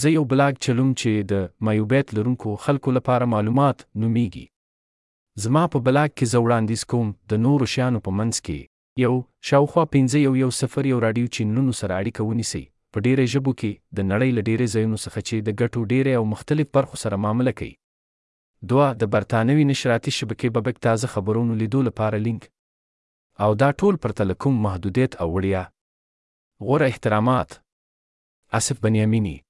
زه یو بلاګ چلوم چې د، مایوبیت لرونکو خلکو لپاره معلومات، نومیږي. زما په بلاګ کې زه وړاندیز کوم، د نورو شیانو په منځ کې، یو، شاوخوا پنځه یو یو صفر یو راډیو چینلونو سره اړیکه ونیسئ، په ډیری ژبو کې، د نړۍ له ډیری ځایونو څخه چې د ګټو ډیری او مختلف برخو سره معامله کوي. دوه، د برتانوي نشراتي شبکې ببک تازه خبرونو لیدو لپاره لینک. او دا ټول پرته له کوم محدودیت او وړیا. غوره احترامات اسف بنیامینی